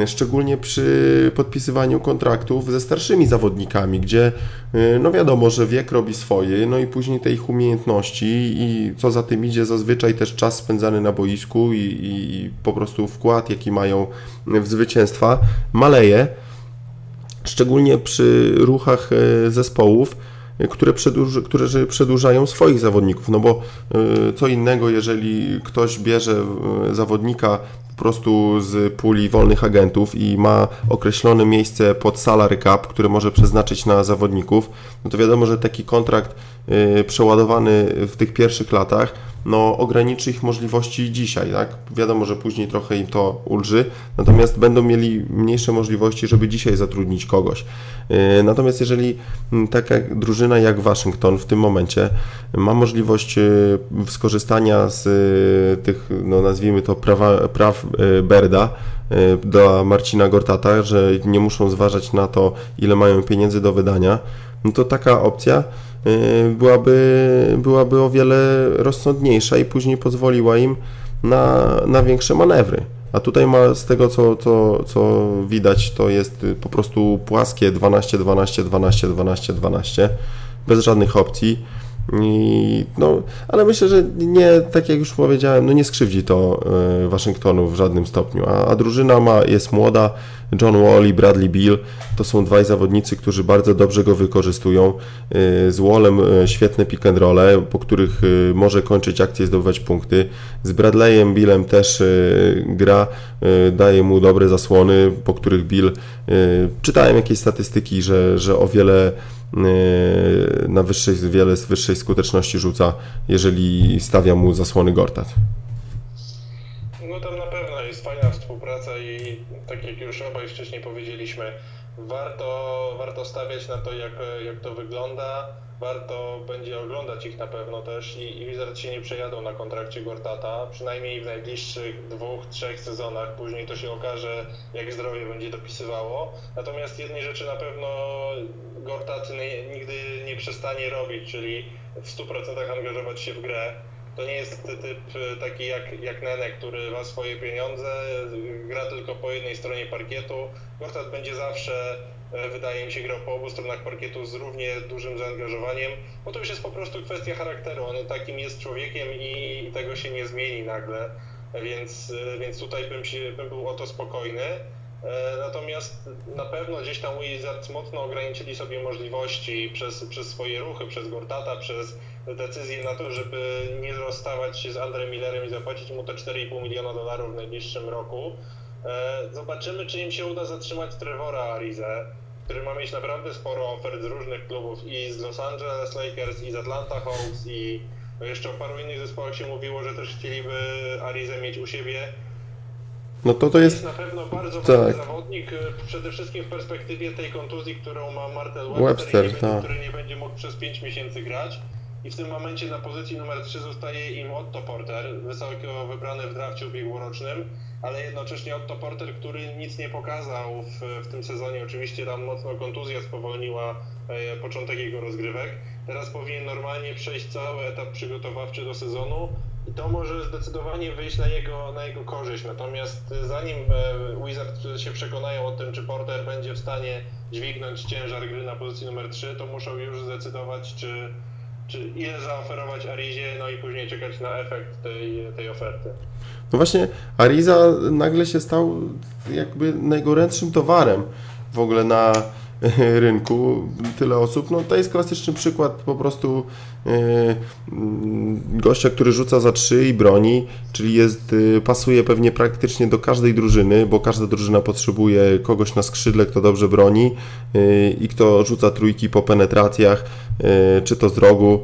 szczególnie przy podpisywaniu kontraktów ze starszymi zawodnikami, gdzie yy, no wiadomo, że wiek robi swoje, no i później te ich umiejętności i co za tym idzie, zazwyczaj też czas spędzany na boisku i, i po prostu wkład, jaki mają w zwycięstwa, maleje. Szczególnie przy ruchach e, zespołów, które, przedłuż, które przedłużają swoich zawodników. No bo e, co innego, jeżeli ktoś bierze e, zawodnika po prostu z puli wolnych agentów i ma określone miejsce pod salary cap, które może przeznaczyć na zawodników, no to wiadomo, że taki kontrakt e, przeładowany w tych pierwszych latach no, ograniczy ich możliwości dzisiaj, tak? Wiadomo, że później trochę im to ulży, natomiast będą mieli mniejsze możliwości, żeby dzisiaj zatrudnić kogoś. Yy, Natomiast jeżeli taka drużyna jak Waszyngton w tym momencie ma możliwość yy, skorzystania z yy, tych, no nazwijmy to, prawa, praw Berda, dla Marcina Gortata, że nie muszą zważać na to, ile mają pieniędzy do wydania, no to taka opcja y, byłaby, byłaby o wiele rozsądniejsza i później pozwoliła im na, na większe manewry. A tutaj ma z tego, co, co, co widać, to jest y, po prostu płaskie 12, 12, 12, 12, 12, bez żadnych opcji. I, no, ale myślę, że nie, tak jak już powiedziałem, no nie skrzywdzi to y, Waszyngtonu w żadnym stopniu. A, a drużyna ma, jest młoda. John Wall i Bradley Beal to są dwaj zawodnicy, którzy bardzo dobrze go wykorzystują. Y, Z Wallem y, świetne pick and role, po których może kończyć akcje i zdobywać punkty. Z Bradleyem Billem też gra, daje mu dobre zasłony, po których Bill czytałem jakieś statystyki, że, że o wiele na wyższej, wiele wyższej skuteczności rzuca, jeżeli stawia mu zasłony Gortat. No tam na pewno jest fajna współpraca i tak jak już obaj wcześniej powiedzieliśmy, warto, warto stawiać na to, jak, jak to wygląda. Warto będzie oglądać ich na pewno też i, i Wizards się nie przejadą na kontrakcie Gortata, przynajmniej w najbliższych dwóch, trzech sezonach. Później to się okaże, jak zdrowie będzie dopisywało. Natomiast jednej rzeczy na pewno Gortat nigdy nie przestanie robić, czyli w 100% angażować się w grę. To nie jest typ e, taki jak, jak Nene, który ma swoje pieniądze, gra tylko po jednej stronie parkietu. Gortat będzie zawsze, e, wydaje mi się, grał po obu stronach parkietu z równie dużym zaangażowaniem, bo to już jest po prostu kwestia charakteru. On takim jest człowiekiem i tego się nie zmieni nagle, więc, e, więc tutaj bym, się, bym był o to spokojny. Natomiast na pewno gdzieś tam Wizards mocno ograniczyli sobie możliwości przez, przez swoje ruchy, przez Gortata, przez decyzję na to, żeby nie rozstawać się z Andrem Millerem i zapłacić mu te 4,5 miliona dolarów w najbliższym roku. E, zobaczymy, czy im się uda zatrzymać Trevora Arizę, który ma mieć naprawdę sporo ofert z różnych klubów i z Los Angeles Lakers, i z Atlanta Hawks, i jeszcze o paru innych zespołach się mówiło, że też chcieliby Arizę mieć u siebie. No to to jest... jest na pewno bardzo tak. ważny zawodnik, e, przede wszystkim w perspektywie tej kontuzji, którą ma Martel Webster, Webster, nie tak. będzie, który nie będzie mógł przez 5 miesięcy grać. I w tym momencie na pozycji numer 3 zostaje im Otto Porter, wysoko wybrany w drafcie ubiegłorocznym, ale jednocześnie Otto Porter, który nic nie pokazał w, w tym sezonie. Oczywiście tam mocno kontuzja spowolniła e, początek jego rozgrywek. Teraz powinien normalnie przejść cały etap przygotowawczy do sezonu i to może zdecydowanie wyjść na jego, na jego korzyść. Natomiast zanim e, Wizards się przekonają o tym, czy Porter będzie w stanie dźwignąć ciężar gry na pozycji numer 3, to muszą już zdecydować, czy, czy ile zaoferować Arizie, no i później czekać na efekt tej, tej oferty. No właśnie, Ariza nagle się stał jakby najgorętszym towarem w ogóle na [laughs] rynku tyle osób. No to jest klasyczny przykład po prostu e, gościa, który rzuca za trzy i broni, czyli jest, e, pasuje pewnie praktycznie do każdej drużyny, bo każda drużyna potrzebuje kogoś na skrzydle, kto dobrze broni e, i kto rzuca trójki po penetracjach, czy to z rogu,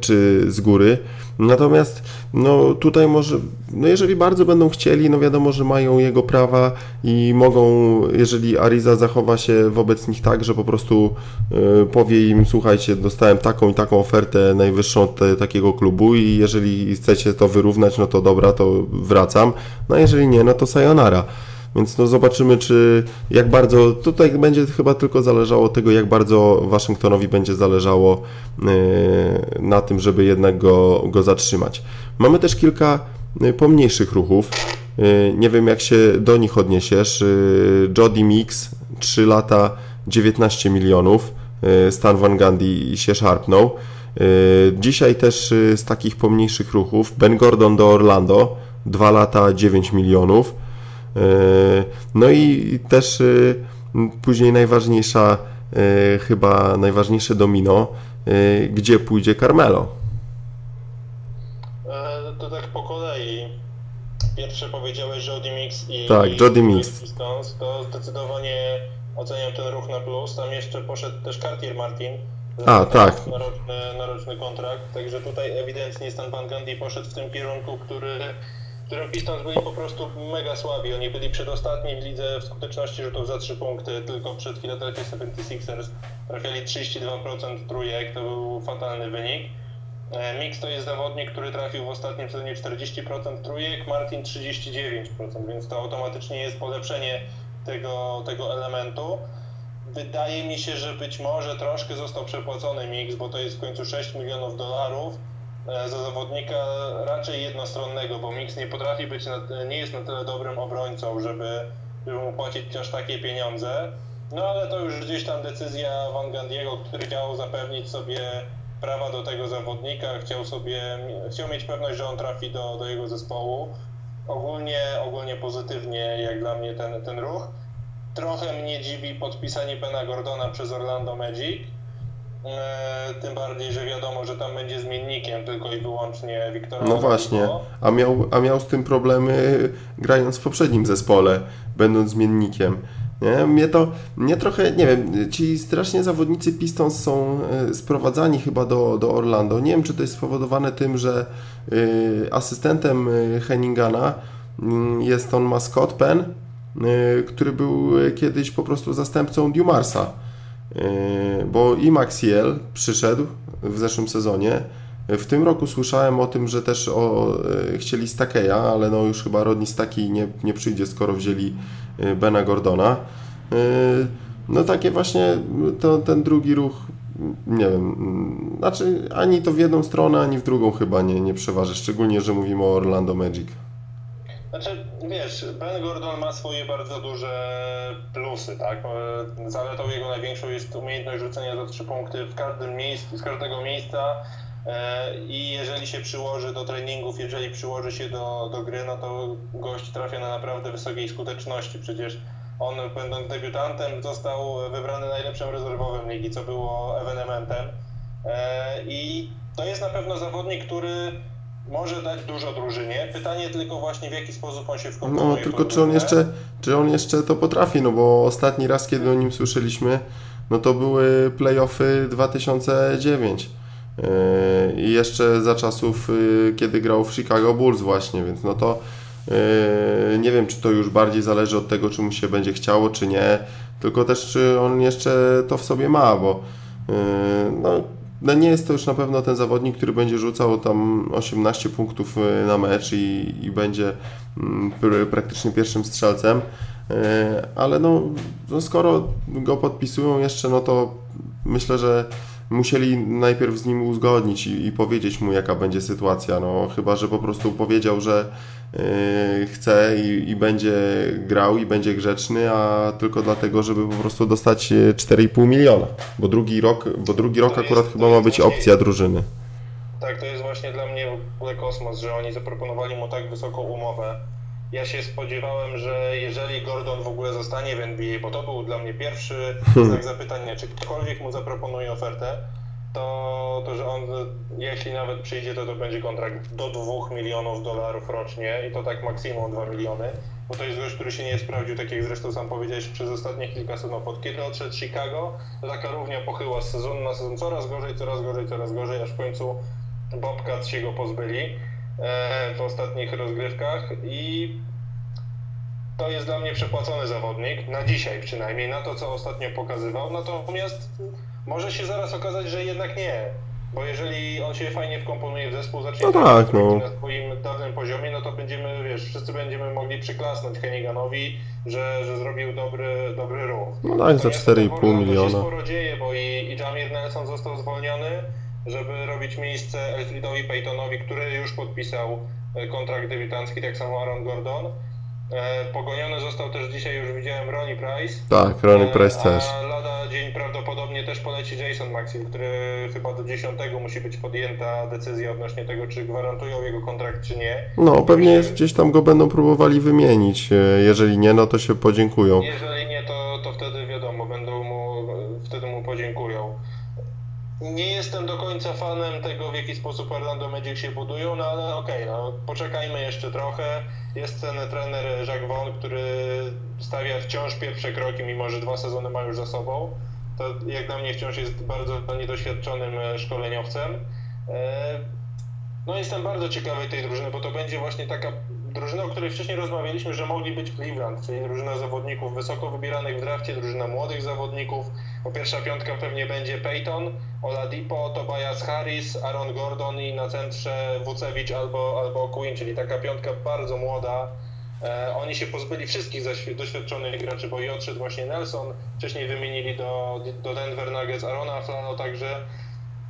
czy z góry. Natomiast no tutaj może, no jeżeli bardzo będą chcieli, no wiadomo, że mają jego prawa i mogą, jeżeli Ariza zachowa się wobec nich tak, że po prostu y, powie im, słuchajcie, dostałem taką i taką ofertę najwyższą te, takiego klubu i jeżeli chcecie to wyrównać, no to dobra, to wracam, no a jeżeli nie, no to sayonara. Więc no zobaczymy, czy jak bardzo. Tutaj będzie chyba tylko zależało od tego, jak bardzo Waszyngtonowi będzie zależało e, na tym, żeby jednak go, go zatrzymać. Mamy też kilka e, pomniejszych ruchów. E, nie wiem, jak się do nich odniesiesz. Jody Mix, 3 lata, 19 milionów. Stan Van Gundy się szarpnął. Dzisiaj też z takich pomniejszych ruchów Ben Gordon do Orlando, 2 lata, 9 milionów. E, no i też e, później najważniejsza, e, chyba najważniejsze domino, gdzie pójdzie Carmelo. To tak po kolei. Pierwsze powiedziałeś Jody Mix i tak, Jody Mix. to zdecydowanie oceniam ten ruch na plus. Tam jeszcze poszedł też Cartier Martin. A, tak. Na roczny kontrakt. Także tutaj ewidentnie Stan Van Gundy poszedł w tym kierunku, który którym Pistons byli po prostu mega słabi. Oni byli przedostatni w lidze w skuteczności rzutów za 3 punkty, tylko przed Philadelphia 76ers trafiali 32% trójek, to był fatalny wynik. E, Mix to jest zawodnik, który trafił w ostatnim sezonie 40% trójek, Martin 39%, więc to automatycznie jest polepszenie tego, tego elementu. Wydaje mi się, że być może troszkę został przepłacony Mix, bo to jest w końcu 6 milionów dolarów za zawodnika raczej jednostronnego, bo Mix nie potrafi być, nie jest na tyle dobrym obrońcą, żeby, żeby mu płacić aż takie pieniądze. No ale to już gdzieś tam decyzja Van Gandiego, który chciał zapewnić sobie prawa do tego zawodnika, chciał sobie, chciał mieć pewność, że on trafi do, do jego zespołu. Ogólnie, ogólnie pozytywnie jak dla mnie ten, ten ruch. Trochę mnie dziwi podpisanie Bena Gordona przez Orlando Magic, E, tym bardziej, że wiadomo, że tam będzie zmiennikiem tylko i wyłącznie Wiktora. No właśnie, a miał, a miał z tym problemy grając w poprzednim zespole, będąc zmiennikiem. Nie? Mnie to, mnie trochę, nie wiem, ci strasznie zawodnicy Pistons są e, sprowadzani chyba do, do Orlando. Nie wiem, czy to jest spowodowane tym, że y, asystentem Henningana y, jest on Mascot Penn, y, który był kiedyś po prostu zastępcą Dumarsa. Yy, bo i Maxiel przyszedł w zeszłym sezonie. W tym roku słyszałem o tym, że też o, yy, chcieli Stakeya, ale no już chyba Rodney Staki nie, nie przyjdzie, skoro wzięli yy, Bena Gordona. No takie właśnie to, ten drugi ruch, nie wiem, znaczy ani to w jedną stronę, ani w drugą chyba nie, nie przeważy, szczególnie, że mówimy o Orlando Magic. Znaczy, wiesz, Ben Gordon ma swoje bardzo duże plusy, tak? Zaletą jego największą jest umiejętność rzucenia za trzy punkty w każdym miejscu, z każdego miejsca. i jeżeli się przyłoży do treningów, jeżeli przyłoży się do, do gry, no to gość trafia na naprawdę wysokiej skuteczności. Przecież on, będąc debiutantem, został wybrany najlepszym rezerwowym ligi, co było ewenementem. I to jest na pewno zawodnik, który może dać dużo drużynie. Pytanie tylko właśnie w jaki sposób on się wkomponuje. No tylko czy on jeszcze, czy on jeszcze to potrafi, no bo ostatni raz kiedy o nim słyszeliśmy, no to były playoffy 2009. Yy, I jeszcze za czasów, yy, kiedy grał w Chicago Bulls właśnie, więc no to yy, nie wiem, czy to już bardziej zależy od tego, czy mu się będzie chciało, czy nie, tylko też, czy on jeszcze to w sobie ma, bo no, no nie jest to już na pewno ten zawodnik, który będzie rzucał tam 18 punktów y, na mecz i, i będzie mm, praktycznie pierwszym strzelcem, y, ale no, no skoro go podpisują jeszcze, no to myślę, że musieli najpierw z nim uzgodnić i, i, powiedzieć mu, jaka będzie sytuacja. No, chyba, że po prostu powiedział, że chce i, i, będzie grał i będzie grzeczny, a tylko dlatego, żeby po prostu dostać 4,5 miliona. Bo drugi rok, bo drugi rok akurat jest, chyba ma być opcja drużyny. Tak, to jest właśnie dla mnie w ogóle kosmos, że oni zaproponowali mu tak wysoką umowę ja się spodziewałem, że jeżeli Gordon w ogóle zostanie w NBA, bo to był dla mnie pierwszy znak [laughs] zapytania, czy ktokolwiek mu zaproponuje ofertę, to, to że on, jeśli nawet przyjdzie, to to będzie kontrakt do 2 milionów dolarów rocznie i to tak maksimum 2 miliony, bo to jest gość, który się nie sprawdził, tak jak zresztą sam powiedziałeś, przez ostatnie kilka sezonów. Od kiedy odszedł Chicago, to taka równia pochyła z sezonu na sezon, coraz gorzej, coraz gorzej, coraz gorzej, aż w końcu Bobcats się go pozbyli. E, w ostatnich rozgrywkach i to jest dla mnie przepłacony zawodnik, na dzisiaj przynajmniej, na to co ostatnio pokazywał, natomiast może się zaraz okazać, że jednak nie. Bo jeżeli on się fajnie wkomponuje w zespół, zacznie no tak, no. na swoim dawnym poziomie, no to będziemy, wiesz, wszyscy będziemy mogli przyklasnąć Henniganowi, że, że zrobił dobry, dobry ruch. No tak, za 4,5 miliona. To się sporo dzieje, bo i, i Jamir Nelson został zwolniony, żeby robić miejsce Elfridowi Paytonowi, który już podpisał e, kontrakt debiutancki, tak samo Aaron Gordon. E, pogoniony został też dzisiaj, już widziałem, Ronnie Price. Tak, Ronnie Price też. A lada dzień prawdopodobnie też poleci Jason Maxim, który chyba do 10 musi być podjęta decyzja odnośnie tego, czy gwarantują jego kontrakt, czy nie. No, pewnie gdzieś tam go będą próbowali wymienić. E, jeżeli nie, no to się podziękują. Jeżeli nie, to, to wtedy wiadomo, będą mu, wtedy mu podziękują. Nie jestem do końca fanem tego, w jaki sposób Orlando Magic się budują, no ale okej, okay, no, poczekajmy jeszcze trochę. Jest ten trener Jacques Vaughn, który stawia wciąż pierwsze kroki, mimo że dwa sezony ma już za sobą. To jak dla mnie wciąż jest bardzo niedoświadczonym e, szkoleniowcem. E, no jestem bardzo ciekawy tej drużyny, bo to będzie właśnie taka drużyna, o której wcześniej rozmawialiśmy, że mogli być Cleveland, czyli drużyna zawodników wysoko wybieranych w drafcie, drużyna młodych zawodników. Po pierwsza piątka pewnie będzie Peyton, Oladipo, Tobias Harris, Aaron Gordon i na centrze Wucewicz albo, albo Quinn, czyli taka piątka bardzo młoda. E, oni się pozbyli wszystkich doświadczonych graczy, bo i odszedł właśnie Nelson, wcześniej wymienili do, do Denver Nuggets Arona Flano, także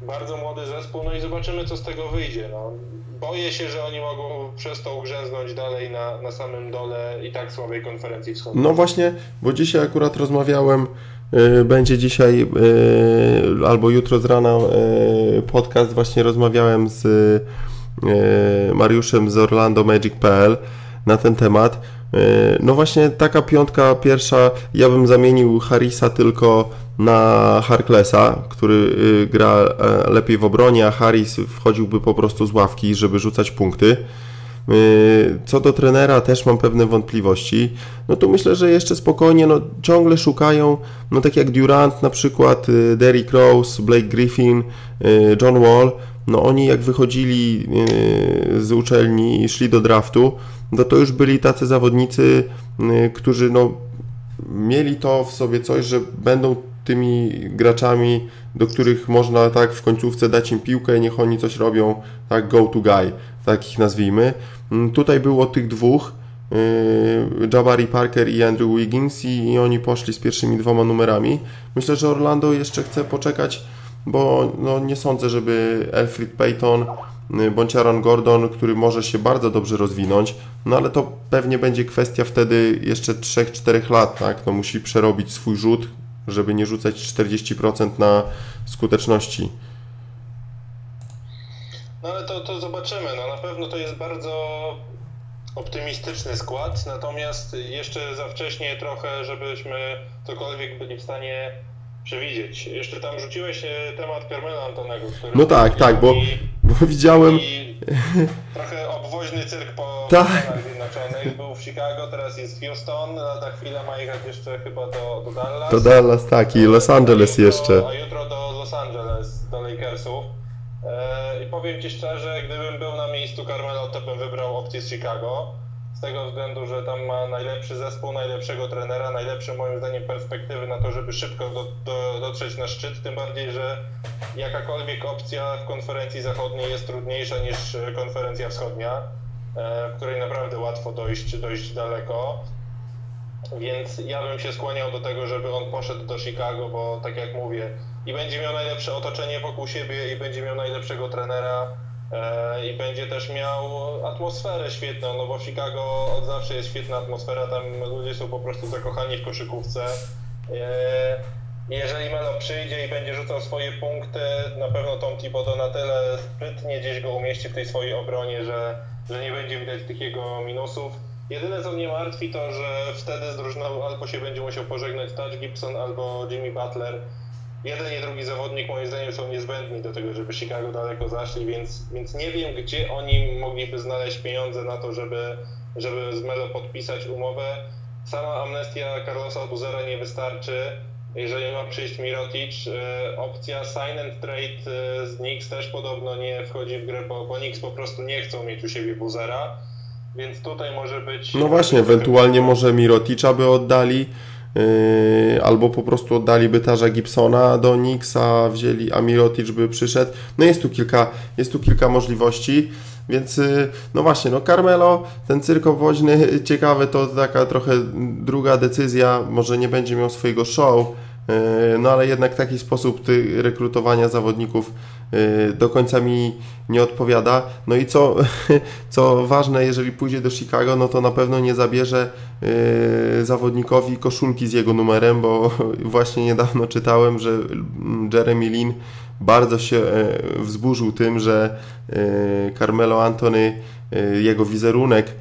bardzo młody zespół, no i zobaczymy, co z tego wyjdzie. No, boję się, że oni mogą przez to ugrzęznąć dalej na, na samym dole i tak słabej konferencji wschodniej. No właśnie, bo dzisiaj akurat rozmawiałem, y, będzie dzisiaj y, albo jutro z rana y, podcast, właśnie rozmawiałem z Mariuszem z Orlando Magic.pl na ten temat no właśnie taka piątka pierwsza, ja bym zamienił Harrisa tylko na Harklessa, który y, gra e, lepiej w obronie, a Harris wchodziłby po prostu z ławki, żeby rzucać punkty. E, co do trenera też mam pewne wątpliwości. No tu myślę, że jeszcze spokojnie, no ciągle szukają, no tak jak Durant na przykład, y, Derrick Rose, Blake Griffin, y, John Wall, no oni jak wychodzili z uczelni i szli do draftu, no to już byli tacy zawodnicy, y, którzy no, mieli to w sobie coś, że będą tymi graczami, do których można tak w końcówce dać im piłkę, niech oni coś robią, tak go to guy, tak ich nazwijmy. Mm, tutaj było tych dwóch, y, Jabari Parker i Andrew Wiggins i, oni poszli z pierwszymi dwoma numerami. Myślę, że Orlando jeszcze chce poczekać, bo no, nie sądzę, żeby Elfrid Payton Y, bądź Aaron Gordon, który może się bardzo dobrze rozwinąć, no ale to pewnie będzie kwestia wtedy jeszcze 3-4 lat, tak? No musi przerobić swój rzut, żeby nie rzucać 40% na skuteczności. to, to zobaczymy. No na pewno to jest bardzo optymistyczny skład, natomiast jeszcze za wcześnie trochę, żebyśmy cokolwiek byli w stanie przewidzieć. Jeszcze tam rzuciłeś e, temat Carmela Antonego. No tak, tak, bo, bo widziałem... i trochę obwoźny cyrk po Tak. Stanach Zjednoczonych. Był w Chicago, teraz jest w Houston, lada chwila ma jechać jeszcze chyba do, do Dallas. To Dallas, tak, i Los Angeles jutro- jeszcze. A jutro do Los Angeles, do Lakersów. E, I powiem Ci szczerze, gdybym był na miejscu Carmelo, to bym wybrał opcję z Chicago. Tego względu, że tam ma najlepszy zespół, najlepszego trenera, najlepsze moim zdaniem perspektywy na to, żeby szybko do, do, dotrzeć na szczyt. Tym bardziej, że jakakolwiek opcja w konferencji zachodniej jest trudniejsza niż konferencja wschodnia, e, w której naprawdę łatwo dojść, dojść daleko. Więc ja bym się skłaniał do tego, żeby on poszedł do Chicago, bo tak jak mówię, i będzie miał najlepsze otoczenie wokół siebie, i będzie miał najlepszego trenera, i będzie też miał atmosferę świetną, no bo w Chicago od zawsze jest świetna atmosfera, tam ludzie są po prostu zakochani w koszykówce. E, jeżeli Melo przyjdzie i będzie rzucał swoje punkty, na pewno Tom Thibodeau na tyle sprytnie gdzieś go umieści w tej swojej obronie, że, że nie będzie widać tych jego minusów. Jedyne co mnie martwi to, że wtedy z drużyną albo się będzie musiał pożegnać Touch Gibson albo Jimmy Butler. Jeden i drugi zawodnik moim zdaniem są niezbędni do tego, żeby Chicago daleko zaszli, więc, więc nie wiem gdzie oni mogliby znaleźć pieniądze na to, żeby, żeby z Melo podpisać umowę. Sama amnestia Carlosa Buzera nie wystarczy. Jeżeli ma przyjść Mirotic, e, opcja sign and trade e, z Knicks też podobno nie wchodzi w grę, bo, bo Knicks po prostu nie chcą mieć u siebie Buzera, więc tutaj może być... No właśnie, ewentualnie może Miroticza by oddali, albo po prostu oddaliby Tarza Gibsona do Nixa, wzięli, a by przyszedł. No jest tu kilka, jest tu kilka możliwości. Więc yy, no właśnie, no Carmelo, ten cyrk obwoźny, [laughs] ciekawy, to taka trochę druga decyzja, może nie będzie miał swojego show, yy, no ale jednak taki sposób rekrutowania zawodników yy, do końca mi nie odpowiada. No i co, [laughs] co ważne, jeżeli pójdzie do Chicago, no to na pewno nie zabierze yy, zawodnikowi koszulki z jego numerem, bo [laughs] właśnie niedawno czytałem, że Jeremy Lin bardzo się e, wzburzył tym, że e, Carmelo Anthony, e, jego wizerunek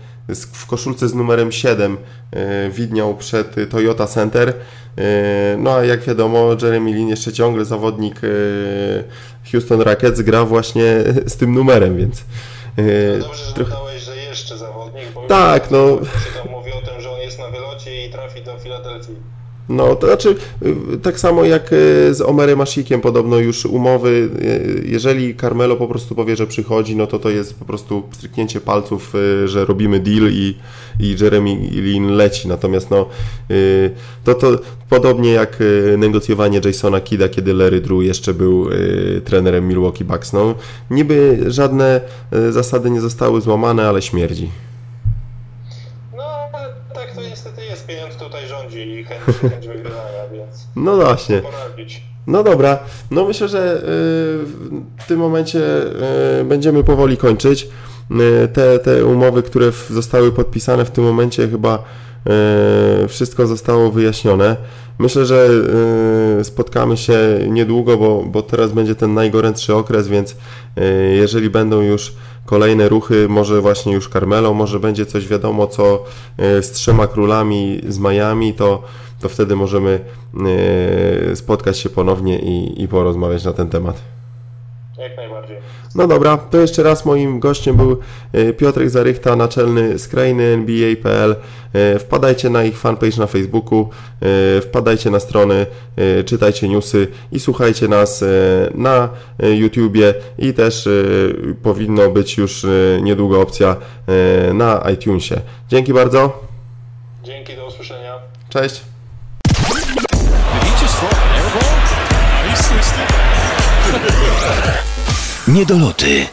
w koszulce z numerem 7 e, widniał przed Toyota Center. E, No a jak wiadomo, Jeremy Lin jeszcze ciągle zawodnik e, Houston Rockets gra właśnie [laughs] z tym numerem, więc No dobrze, że trochę- dodałeś, że jeszcze zawodnik, bo Tak, no. się tam mówi o tym, że on jest na wylocie i trafi do Filadelfii. No, to znaczy, y, tak samo jak y, z Omerem Asikiem, podobno już umowy, y, jeżeli Carmelo po prostu powie, że przychodzi, no to to jest po prostu stryknięcie palców, że robimy deal i, i Jeremy Lin leci. Natomiast no, to, to podobnie jak negocjowanie Jasona Kida, kiedy Larry Drew jeszcze był trenerem Milwaukee Bucks. No, niby żadne zasady nie zostały złamane, ale śmierdzi. No, ale tak to niestety jest. Pieniądz tutaj rządzi i chęć, chęć wygrywania, więc No właśnie. No dobra, no myślę, że y, w tym momencie y, będziemy powoli kończyć. Y, Te, te umowy, które zostały podpisane w tym momencie, chyba wszystko zostało wyjaśnione. Myślę, że spotkamy się niedługo, bo, bo teraz będzie ten najgorętszy okres, więc jeżeli będą już kolejne ruchy, może właśnie już Carmelo, może będzie coś wiadomo, co y, z trzema królami z Miami, to, to wtedy możemy y, spotkać się ponownie i, i porozmawiać na ten temat. Jak najbardziej. No dobra, to jeszcze raz moim gościem był e, Piotrek Zarychta, naczelny skrajny NBA.pl. E, Wpadajcie na ich fanpage na Facebooku, e, wpadajcie na strony, czytajcie newsy i słuchajcie nas na YouTubie i też powinno być już niedługo opcja na iTunesie. Dzięki bardzo, Dzięki, do usłyszenia. cześć. Niedoloty.